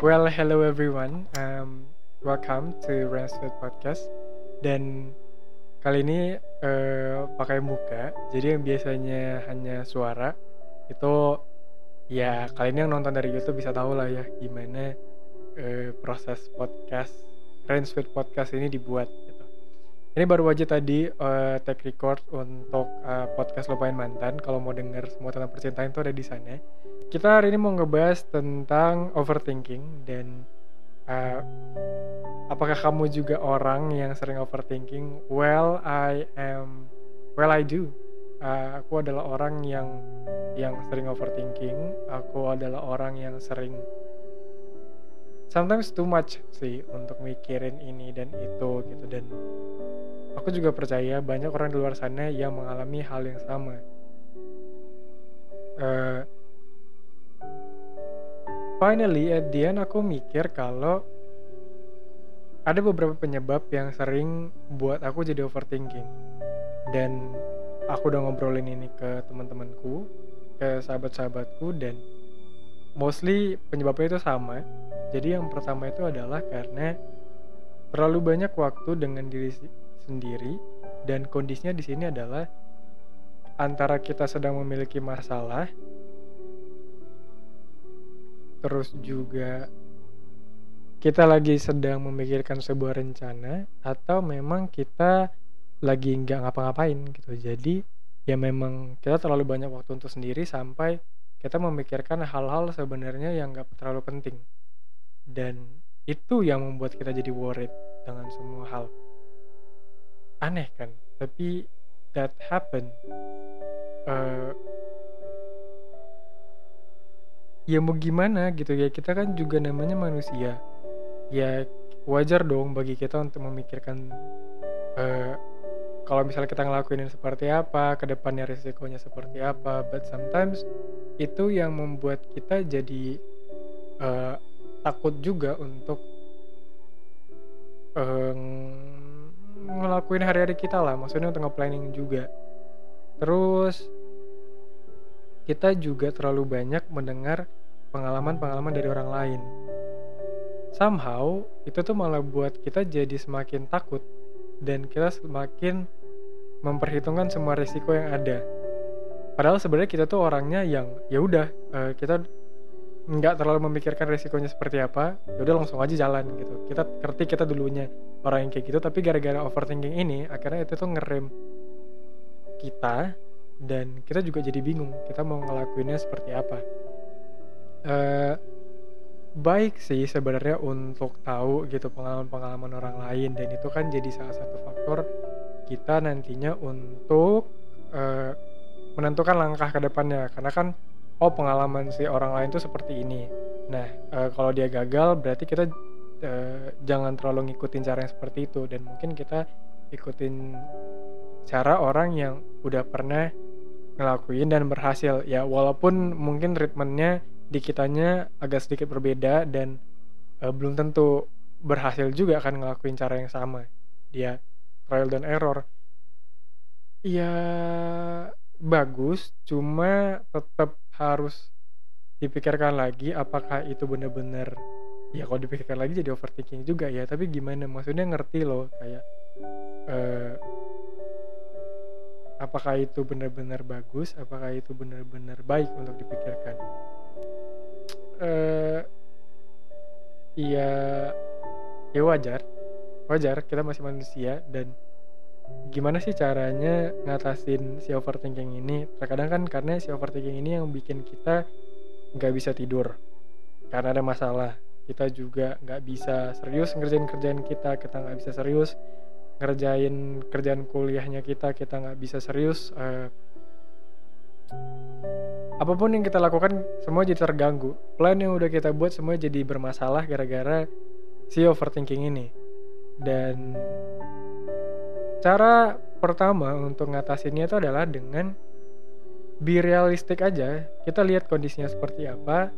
Well, hello everyone. Um, welcome to Ransford Podcast. Dan kali ini uh, pakai muka. Jadi yang biasanya hanya suara itu ya kali ini yang nonton dari YouTube bisa tahu lah ya gimana uh, proses podcast Ransford Podcast ini dibuat. Ini baru aja tadi uh, take record untuk uh, podcast lupain mantan. Kalau mau denger semua tentang percintaan itu ada di sana kita hari ini mau ngebahas tentang overthinking dan uh, apakah kamu juga orang yang sering overthinking? Well, I am. Well, I do. Uh, aku adalah orang yang yang sering overthinking. Aku adalah orang yang sering sometimes too much sih untuk mikirin ini dan itu gitu. Dan aku juga percaya banyak orang di luar sana yang mengalami hal yang sama. Uh, finally at the end aku mikir kalau ada beberapa penyebab yang sering buat aku jadi overthinking. Dan aku udah ngobrolin ini ke teman-temanku ke sahabat-sahabatku dan mostly penyebabnya itu sama jadi yang pertama itu adalah karena terlalu banyak waktu dengan diri sendiri dan kondisinya di sini adalah antara kita sedang memiliki masalah terus juga kita lagi sedang memikirkan sebuah rencana atau memang kita lagi nggak ngapa-ngapain gitu. Jadi ya memang kita terlalu banyak waktu untuk sendiri sampai kita memikirkan hal-hal sebenarnya yang nggak terlalu penting dan itu yang membuat kita jadi worried dengan semua hal. Aneh kan? Tapi that happen uh, ya mau gimana gitu ya? Kita kan juga namanya manusia. Ya wajar dong bagi kita untuk memikirkan uh, kalau misalnya kita ngelakuin seperti apa ke depannya risikonya seperti apa. But sometimes itu yang membuat kita jadi uh, takut juga untuk uh, ngelakuin hari-hari kita lah maksudnya untuk nge-planning juga terus kita juga terlalu banyak mendengar pengalaman-pengalaman dari orang lain. Somehow, itu tuh malah buat kita jadi semakin takut dan kita semakin memperhitungkan semua risiko yang ada. Padahal sebenarnya kita tuh orangnya yang ya udah uh, kita nggak terlalu memikirkan risikonya seperti apa, ya udah langsung aja jalan gitu. Kita ngerti kita dulunya orang yang kayak gitu, tapi gara-gara overthinking ini akhirnya itu tuh ngerem kita dan kita juga jadi bingung kita mau ngelakuinnya seperti apa uh, baik sih sebenarnya untuk tahu gitu pengalaman-pengalaman orang lain dan itu kan jadi salah satu faktor kita nantinya untuk uh, menentukan langkah ke depannya karena kan oh pengalaman si orang lain tuh seperti ini. Nah uh, kalau dia gagal berarti kita uh, jangan terlalu ngikutin cara yang seperti itu. Dan mungkin kita ikutin cara orang yang udah pernah ngelakuin dan berhasil. Ya walaupun mungkin treatmentnya di kitanya agak sedikit berbeda dan uh, belum tentu berhasil juga akan ngelakuin cara yang sama. Dia trial dan error. Ya bagus cuma tetap harus dipikirkan lagi apakah itu benar-benar ya kalau dipikirkan lagi jadi overthinking juga ya. Tapi gimana? Maksudnya ngerti loh kayak uh, apakah itu benar-benar bagus apakah itu benar-benar baik untuk dipikirkan? Uh, ya ya wajar wajar. Kita masih manusia dan gimana sih caranya ngatasin si overthinking ini? Terkadang kan karena si overthinking ini yang bikin kita nggak bisa tidur karena ada masalah. Kita juga nggak bisa serius ngerjain kerjaan kita kita nggak bisa serius ngerjain kerjaan kuliahnya kita kita nggak bisa serius uh, apa pun yang kita lakukan semua jadi terganggu. Plan yang udah kita buat semua jadi bermasalah gara-gara si overthinking ini. Dan cara pertama untuk ngatasinnya itu adalah dengan be realistik aja. Kita lihat kondisinya seperti apa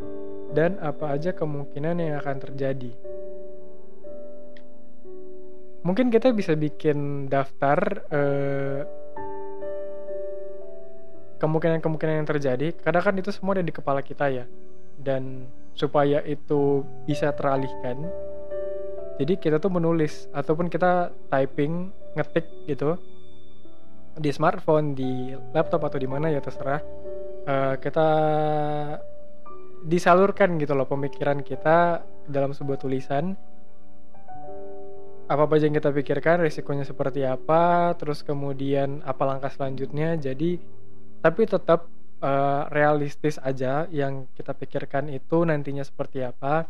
dan apa aja kemungkinan yang akan terjadi. Mungkin kita bisa bikin daftar eh, kemungkinan-kemungkinan yang terjadi. Kadang kan itu semua ada di kepala kita ya. Dan supaya itu bisa teralihkan jadi kita tuh menulis ataupun kita typing ngetik gitu di smartphone di laptop atau di mana ya terserah. Uh, kita disalurkan gitu loh pemikiran kita dalam sebuah tulisan. Apa aja yang kita pikirkan risikonya seperti apa terus kemudian apa langkah selanjutnya. Jadi tapi tetap uh, realistis aja yang kita pikirkan itu nantinya seperti apa.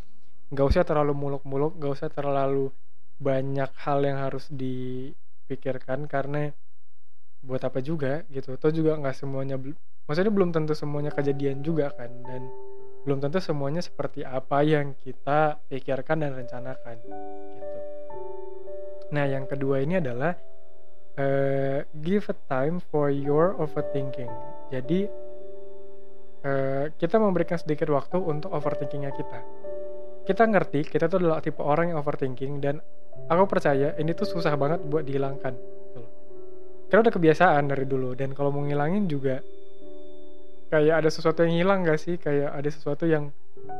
Nggak usah terlalu muluk-muluk nggak usah terlalu banyak hal yang harus dipikirkan karena buat apa juga gitu. Atau juga nggak semuanya maksudnya belum tentu semuanya kejadian juga kan dan belum tentu semuanya seperti apa yang kita pikirkan dan rencanakan gitu. Nah yang kedua ini adalah uh, give a time for your overthinking. Jadi uh, kita memberikan sedikit waktu untuk overthinkingnya kita kita ngerti kita tuh adalah tipe orang yang overthinking dan aku percaya ini tuh susah banget buat dihilangkan gitu karena udah kebiasaan dari dulu dan kalau mau ngilangin juga kayak ada sesuatu yang hilang gak sih? Kayak ada sesuatu yang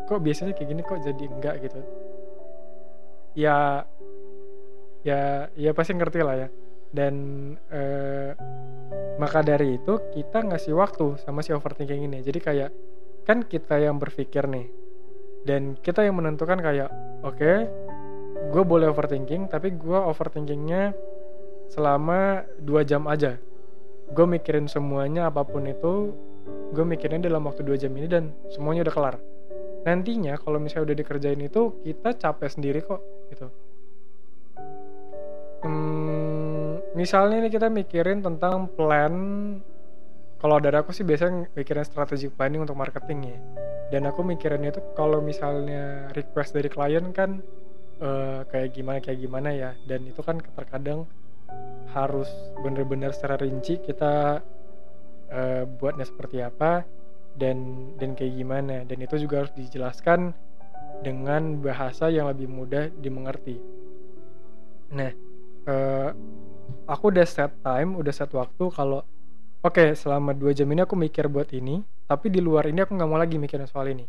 kok biasanya kayak gini kok jadi enggak gitu. Ya ya ya pasti ngerti lah ya. Dan eh, maka dari itu kita ngasih waktu sama si overthinking ini. Jadi kayak kan kita yang berpikir nih dan kita yang menentukan kayak oke okay, gue boleh overthinking tapi gue overthinkingnya selama dua jam aja. Gue mikirin semuanya apa pun itu gue mikirin dalam waktu dua jam ini dan semuanya udah kelar. Nantinya kalau misalnya udah dikerjain itu kita capek sendiri kok gitu. Hmm, misalnya nih kita mikirin tentang plan kalau dari aku sih biasanya mikirin strategic planning untuk marketing ya dan aku mikirinnya itu kalau misalnya request dari klien kan uh, kayak gimana kayak gimana ya. Dan itu kan terkadang harus bener-bener secara rinci kita uh, buatnya seperti apa dan dan kayak gimana. Dan itu juga harus dijelaskan dengan bahasa yang lebih mudah dimengerti. Nah, uh, aku udah set time, udah set waktu kalau oke okay, selama dua jam ini aku mikir buat ini tapi di luar ini aku nggak mau lagi mikirin soal ini.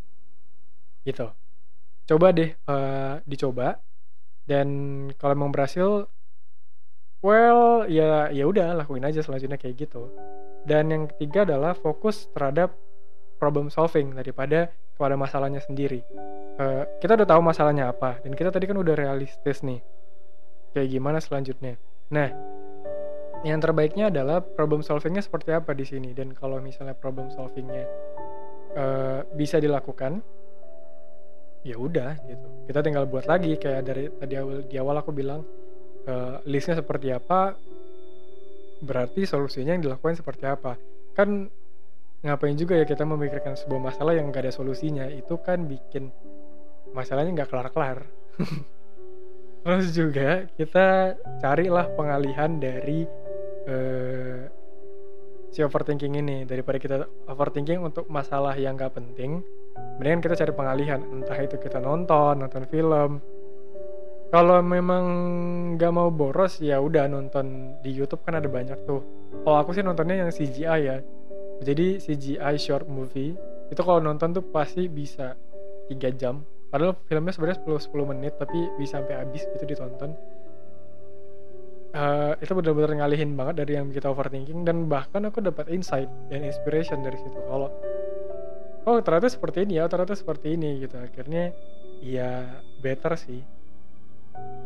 Gitu. Coba deh uh, dicoba. Dan kalau emang berhasil well ya ya udah lakuin aja selanjutnya kayak gitu. Dan yang ketiga adalah fokus terhadap problem solving daripada kepada masalahnya sendiri. Uh, kita udah tahu masalahnya apa. Dan kita tadi kan udah realistis nih. Kayak gimana selanjutnya. Nah yang terbaiknya adalah problem solvingnya seperti apa di sini. Dan kalau misalnya problem solvingnya uh, bisa dilakukan ya udah gitu. Kita tinggal buat lagi kayak dari tadi awal di awal aku bilang uh, listnya seperti apa berarti solusinya yang dilakukan seperti apa. Kan ngapain juga ya kita memikirkan sebuah masalah yang gak ada solusinya. Itu kan bikin masalahnya nggak kelar-kelar. Terus juga kita carilah pengalihan dari uh, si overthinking ini daripada kita overthinking untuk masalah yang gak penting mendingan kita cari pengalihan. Entah itu kita nonton nonton film. Kalau memang gak mau boros ya udah nonton di YouTube kan ada banyak tuh. Kalau aku sih nontonnya yang CGI ya. Jadi CGI short movie itu kalau nonton tuh pasti bisa 3 jam. Padahal filmnya sebenarnya 10 10 menit tapi bisa sampai habis itu ditonton uh, itu benar-benar ngalihin banget dari yang kita overthinking dan bahkan aku dapat insight dan inspiration dari situ kalau oh ternyata seperti ini ya ternyata seperti ini gitu. Akhirnya ya better sih.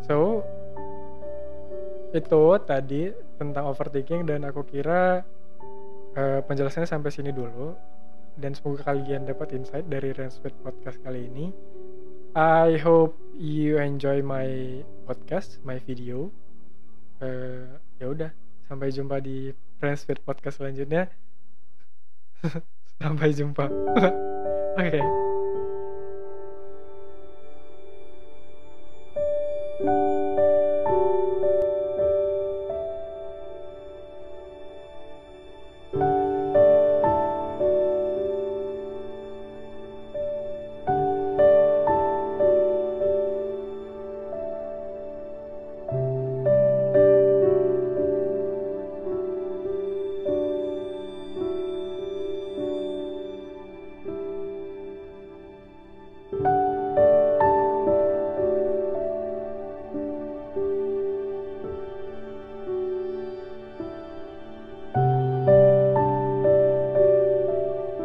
So itu tadi tentang overthinking dan aku kira uh, penjelasannya sampai sini dulu. Dan semoga kalian dapat insight dari Ranspeed Podcast kali ini. I hope you enjoy my podcast my video Eh, ya udah sampai jumpa di Friends with Podcast selanjutnya sampai jumpa oke okay. thank you